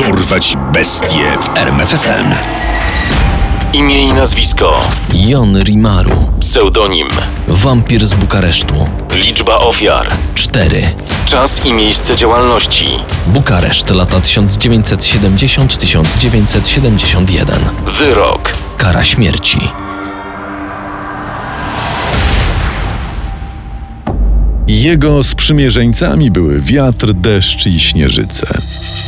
Dorwać bestie w RMFFM. Imię i nazwisko. Jon Rimaru. Pseudonim. Wampir z Bukaresztu. Liczba ofiar. 4. Czas i miejsce działalności. Bukareszt lata 1970-1971. Wyrok. Kara śmierci. Jego sprzymierzeńcami były wiatr, deszcz i śnieżyce.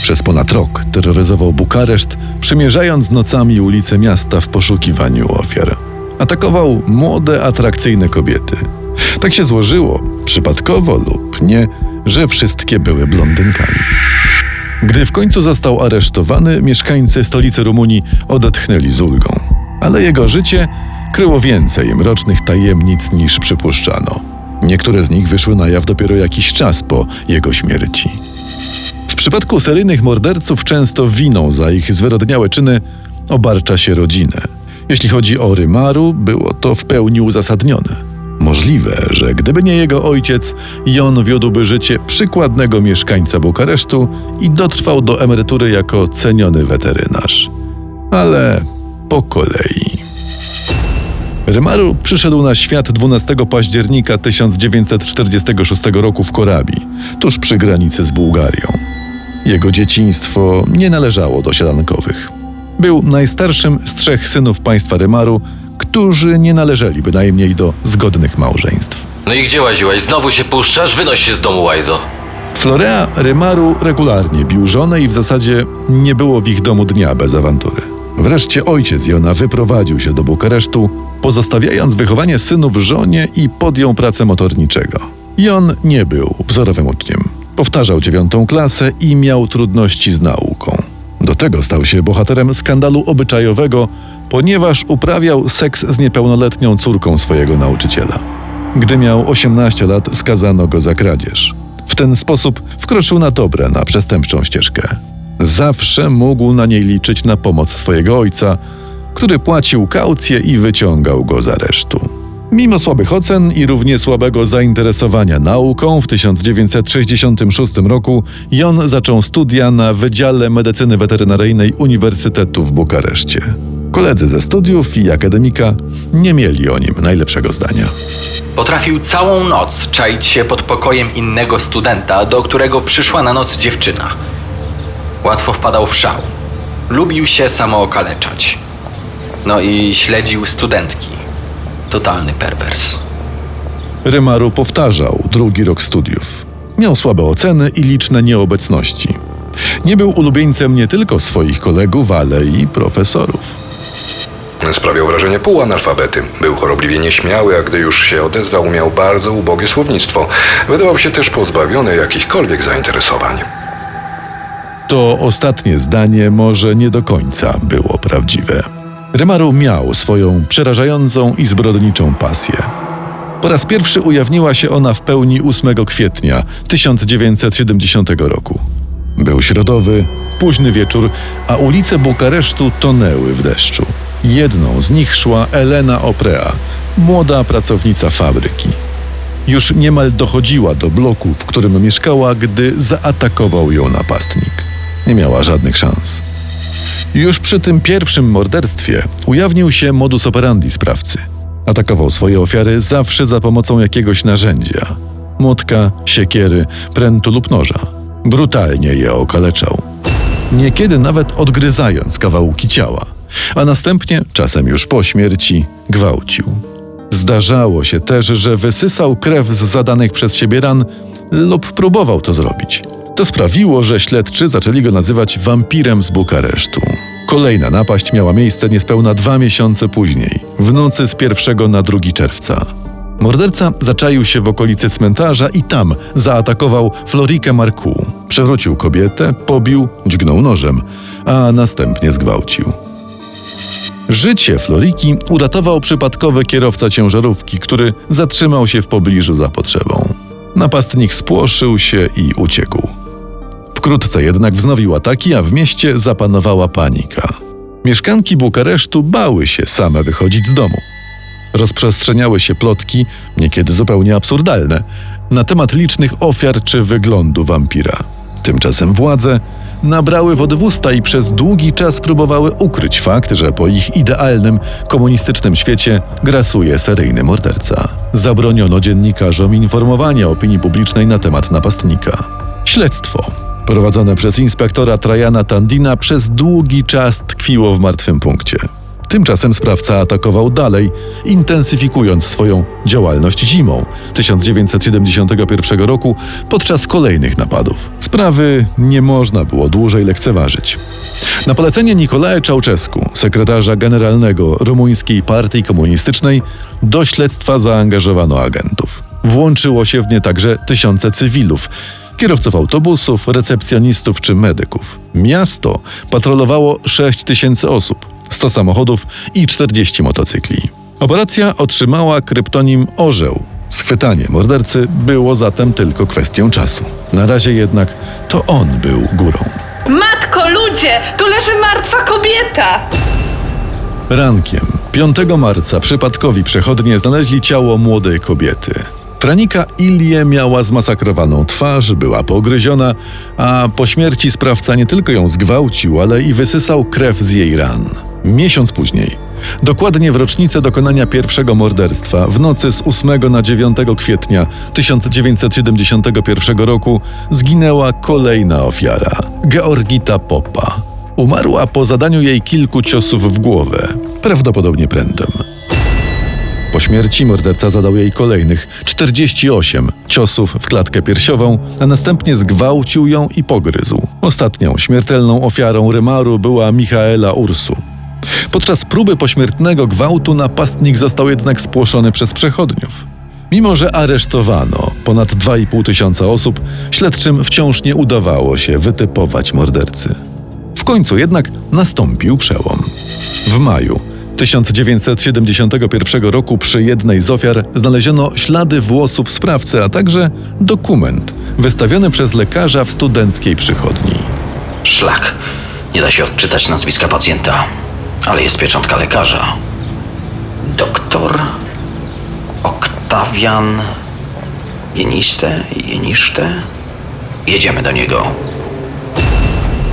Przez ponad rok terroryzował Bukareszt, przemierzając nocami ulice miasta w poszukiwaniu ofiar. Atakował młode, atrakcyjne kobiety. Tak się złożyło, przypadkowo lub nie, że wszystkie były blondynkami. Gdy w końcu został aresztowany, mieszkańcy stolicy Rumunii odetchnęli z ulgą. Ale jego życie kryło więcej mrocznych tajemnic niż przypuszczano. Niektóre z nich wyszły na jaw dopiero jakiś czas po jego śmierci. W przypadku seryjnych morderców często winą za ich zwyrodniałe czyny obarcza się rodzinę. Jeśli chodzi o Rymaru, było to w pełni uzasadnione. Możliwe, że gdyby nie jego ojciec, Jon wiódłby życie przykładnego mieszkańca Bukaresztu i dotrwał do emerytury jako ceniony weterynarz. Ale po kolei. Rymaru przyszedł na świat 12 października 1946 roku w Korabii, tuż przy granicy z Bułgarią. Jego dzieciństwo nie należało do sielankowych. Był najstarszym z trzech synów państwa Rymaru, którzy nie należeli bynajmniej do zgodnych małżeństw. No i gdzie łaziłeś? Znowu się puszczasz? Wynoś się z domu, Łajzo. Florea Rymaru regularnie bił żonę i w zasadzie nie było w ich domu dnia bez awantury. Wreszcie ojciec Jona wyprowadził się do Bukaresztu, pozostawiając wychowanie synów żonie i podjął pracę motorniczego. Jon nie był wzorowym uczniem. Powtarzał dziewiątą klasę i miał trudności z nauką. Do tego stał się bohaterem skandalu obyczajowego, ponieważ uprawiał seks z niepełnoletnią córką swojego nauczyciela. Gdy miał 18 lat, skazano go za kradzież. W ten sposób wkroczył na dobre na przestępczą ścieżkę. Zawsze mógł na niej liczyć na pomoc swojego ojca, który płacił kaucję i wyciągał go z aresztu. Mimo słabych ocen i równie słabego zainteresowania nauką, w 1966 roku Jon zaczął studia na Wydziale Medycyny Weterynaryjnej Uniwersytetu w Bukareszcie. Koledzy ze studiów i akademika nie mieli o nim najlepszego zdania. Potrafił całą noc czaić się pod pokojem innego studenta, do którego przyszła na noc dziewczyna. Łatwo wpadał w szał. Lubił się samookaleczać. No i śledził studentki. Totalny perwers. Rymaru powtarzał drugi rok studiów. Miał słabe oceny i liczne nieobecności. Nie był ulubieńcem nie tylko swoich kolegów, ale i profesorów. Sprawiał wrażenie półanalfabety. Był chorobliwie nieśmiały, a gdy już się odezwał, miał bardzo ubogie słownictwo. Wydawał się też pozbawiony jakichkolwiek zainteresowań. To ostatnie zdanie może nie do końca było prawdziwe. Rymaru miał swoją przerażającą i zbrodniczą pasję. Po raz pierwszy ujawniła się ona w pełni 8 kwietnia 1970 roku. Był środowy, późny wieczór, a ulice Bukaresztu tonęły w deszczu. Jedną z nich szła Elena Oprea, młoda pracownica fabryki. Już niemal dochodziła do bloku, w którym mieszkała, gdy zaatakował ją napastnik. Nie miała żadnych szans. Już przy tym pierwszym morderstwie ujawnił się modus operandi sprawcy. Atakował swoje ofiary zawsze za pomocą jakiegoś narzędzia młotka, siekiery, prętu lub noża. Brutalnie je okaleczał. Niekiedy nawet odgryzając kawałki ciała, a następnie, czasem już po śmierci, gwałcił. Zdarzało się też, że wysysał krew z zadanych przez siebie ran lub próbował to zrobić. To sprawiło, że śledczy zaczęli go nazywać wampirem z Bukaresztu. Kolejna napaść miała miejsce niespełna dwa miesiące później, w nocy z 1 na 2 czerwca. Morderca zaczaił się w okolicy cmentarza i tam zaatakował Florikę Marku. Przewrócił kobietę, pobił, dźgnął nożem, a następnie zgwałcił. Życie Floriki uratował przypadkowy kierowca ciężarówki, który zatrzymał się w pobliżu za potrzebą. Napastnik spłoszył się i uciekł. Wkrótce jednak wznowił ataki, a w mieście zapanowała panika. Mieszkanki Bukaresztu bały się same wychodzić z domu. Rozprzestrzeniały się plotki, niekiedy zupełnie absurdalne, na temat licznych ofiar czy wyglądu wampira. Tymczasem władze nabrały wody w usta i przez długi czas próbowały ukryć fakt, że po ich idealnym, komunistycznym świecie grasuje seryjny morderca. Zabroniono dziennikarzom informowania opinii publicznej na temat napastnika. Śledztwo prowadzone przez inspektora Trajana Tandina przez długi czas tkwiło w martwym punkcie. Tymczasem sprawca atakował dalej, intensyfikując swoją działalność zimą 1971 roku podczas kolejnych napadów. Sprawy nie można było dłużej lekceważyć. Na polecenie Nikolae Czałczesku, sekretarza generalnego rumuńskiej partii komunistycznej, do śledztwa zaangażowano agentów. Włączyło się w nie także tysiące cywilów, kierowców autobusów, recepcjonistów czy medyków. Miasto patrolowało 6 tysięcy osób, 100 samochodów i 40 motocykli. Operacja otrzymała kryptonim Orzeł. Schwytanie mordercy było zatem tylko kwestią czasu. Na razie jednak to on był górą. Matko, ludzie! Tu leży martwa kobieta! Rankiem 5 marca przypadkowi przechodnie znaleźli ciało młodej kobiety. Franika Ilię miała zmasakrowaną twarz, była pogryziona, a po śmierci sprawca nie tylko ją zgwałcił, ale i wysysał krew z jej ran. Miesiąc później, dokładnie w rocznicę dokonania pierwszego morderstwa, w nocy z 8 na 9 kwietnia 1971 roku, zginęła kolejna ofiara Georgita Popa. Umarła po zadaniu jej kilku ciosów w głowę, prawdopodobnie prętem. Po śmierci morderca zadał jej kolejnych 48 ciosów w klatkę piersiową, a następnie zgwałcił ją i pogryzł. Ostatnią śmiertelną ofiarą Rymaru była Michaela Ursu. Podczas próby pośmiertnego gwałtu napastnik został jednak spłoszony przez przechodniów. Mimo, że aresztowano ponad 2,5 tysiąca osób, śledczym wciąż nie udawało się wytypować mordercy. W końcu jednak nastąpił przełom. W maju 1971 roku przy jednej z ofiar znaleziono ślady włosów sprawcy, a także dokument wystawiony przez lekarza w studenckiej przychodni. Szlak. Nie da się odczytać nazwiska pacjenta, ale jest pieczątka lekarza. Doktor Oktawian Jeniste, Jeniszte. Jedziemy do niego.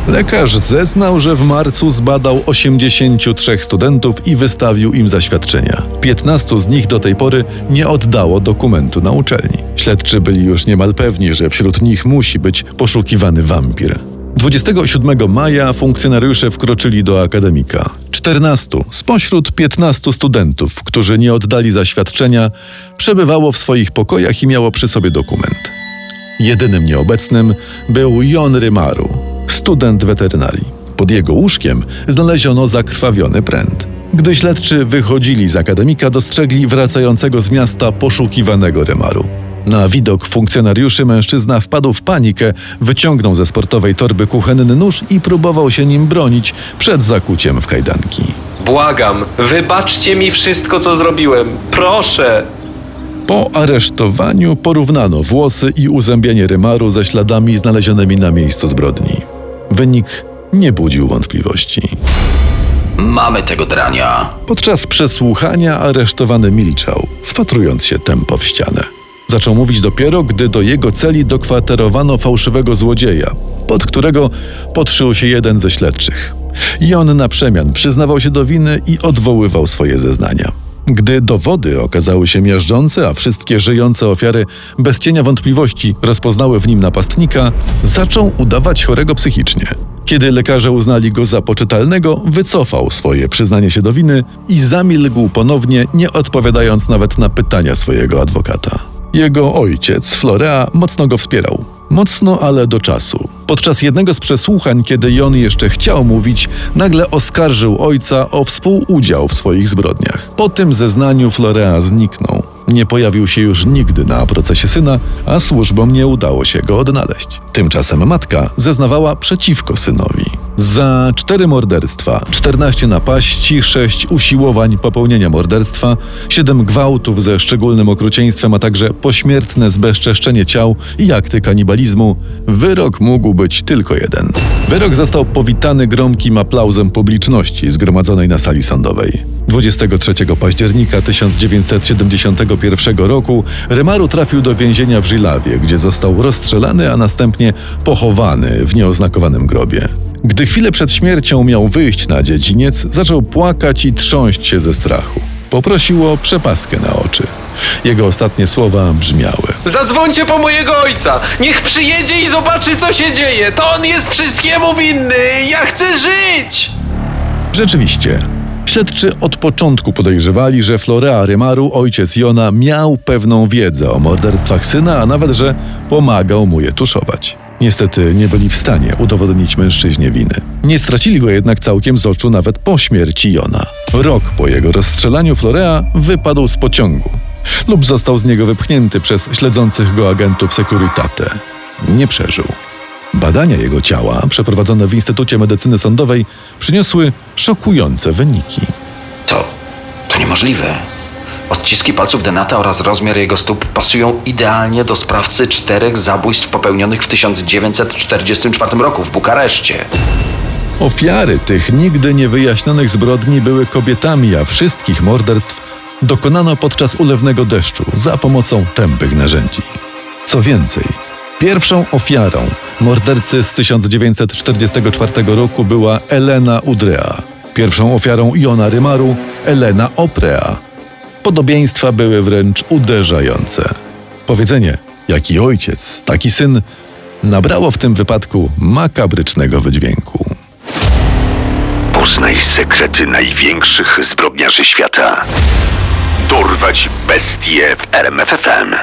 Lekarz zeznał, że w marcu zbadał 83 studentów i wystawił im zaświadczenia. 15 z nich do tej pory nie oddało dokumentu na uczelni. Śledczy byli już niemal pewni, że wśród nich musi być poszukiwany wampir. 27 maja funkcjonariusze wkroczyli do akademika. 14 spośród 15 studentów, którzy nie oddali zaświadczenia, przebywało w swoich pokojach i miało przy sobie dokument. Jedynym nieobecnym był Jon Rymaru, student weterynarii. Pod jego łóżkiem znaleziono zakrwawiony pręt. Gdy śledczy wychodzili z akademika, dostrzegli wracającego z miasta poszukiwanego Rymaru. Na widok funkcjonariuszy mężczyzna wpadł w panikę, wyciągnął ze sportowej torby kuchenny nóż i próbował się nim bronić przed zakuciem w kajdanki. Błagam, wybaczcie mi wszystko, co zrobiłem. Proszę! Po aresztowaniu porównano włosy i uzębienie Rymaru ze śladami znalezionymi na miejscu zbrodni. Wynik nie budził wątpliwości. Mamy tego drania. Podczas przesłuchania aresztowany milczał, wpatrując się tempo w ścianę. Zaczął mówić dopiero, gdy do jego celi dokwaterowano fałszywego złodzieja, pod którego podszył się jeden ze śledczych. I on na przemian przyznawał się do winy i odwoływał swoje zeznania. Gdy dowody okazały się miażdżące, a wszystkie żyjące ofiary bez cienia wątpliwości rozpoznały w nim napastnika, zaczął udawać chorego psychicznie. Kiedy lekarze uznali go za poczytalnego, wycofał swoje przyznanie się do winy i zamilkł ponownie, nie odpowiadając nawet na pytania swojego adwokata. Jego ojciec, Florea, mocno go wspierał. Mocno, ale do czasu. Podczas jednego z przesłuchań, kiedy Jon jeszcze chciał mówić, nagle oskarżył ojca o współudział w swoich zbrodniach. Po tym zeznaniu Florea zniknął. Nie pojawił się już nigdy na procesie syna, a służbom nie udało się go odnaleźć. Tymczasem matka zeznawała przeciwko synowi. Za cztery morderstwa, 14 napaści, 6 usiłowań popełnienia morderstwa, 7 gwałtów ze szczególnym okrucieństwem, a także pośmiertne zbezczeszczenie ciał i akty kanibalizmu, wyrok mógł być tylko jeden. Wyrok został powitany gromkim aplauzem publiczności zgromadzonej na sali sądowej. 23 października 1971 roku Remaru trafił do więzienia w Żylawie, gdzie został rozstrzelany, a następnie pochowany w nieoznakowanym grobie. Gdy chwilę przed śmiercią miał wyjść na dziedziniec, zaczął płakać i trząść się ze strachu. Poprosił o przepaskę na oczy. Jego ostatnie słowa brzmiały: Zadzwońcie po mojego ojca! Niech przyjedzie i zobaczy, co się dzieje! To on jest wszystkiemu winny! Ja chcę żyć! Rzeczywiście. Śledczy od początku podejrzewali, że Florea Rymaru, ojciec Jona, miał pewną wiedzę o morderstwach syna, a nawet, że pomagał mu je tuszować. Niestety nie byli w stanie udowodnić mężczyźnie winy. Nie stracili go jednak całkiem z oczu nawet po śmierci Jona. Rok po jego rozstrzelaniu Florea wypadł z pociągu lub został z niego wypchnięty przez śledzących go agentów Securitate. Nie przeżył. Badania jego ciała, przeprowadzone w Instytucie Medycyny Sądowej, przyniosły szokujące wyniki. To. to niemożliwe. Odciski palców Denata oraz rozmiar jego stóp pasują idealnie do sprawcy czterech zabójstw popełnionych w 1944 roku w Bukareszcie. Ofiary tych nigdy niewyjaśnionych zbrodni były kobietami, a wszystkich morderstw dokonano podczas ulewnego deszczu za pomocą tępych narzędzi. Co więcej, pierwszą ofiarą mordercy z 1944 roku była Elena Udrea. Pierwszą ofiarą Iona Rymaru Elena Oprea. Podobieństwa były wręcz uderzające. Powiedzenie, jaki ojciec, taki syn, nabrało w tym wypadku makabrycznego wydźwięku. Poznaj sekrety największych zbrodniarzy świata. Dorwać bestie w RMFFM.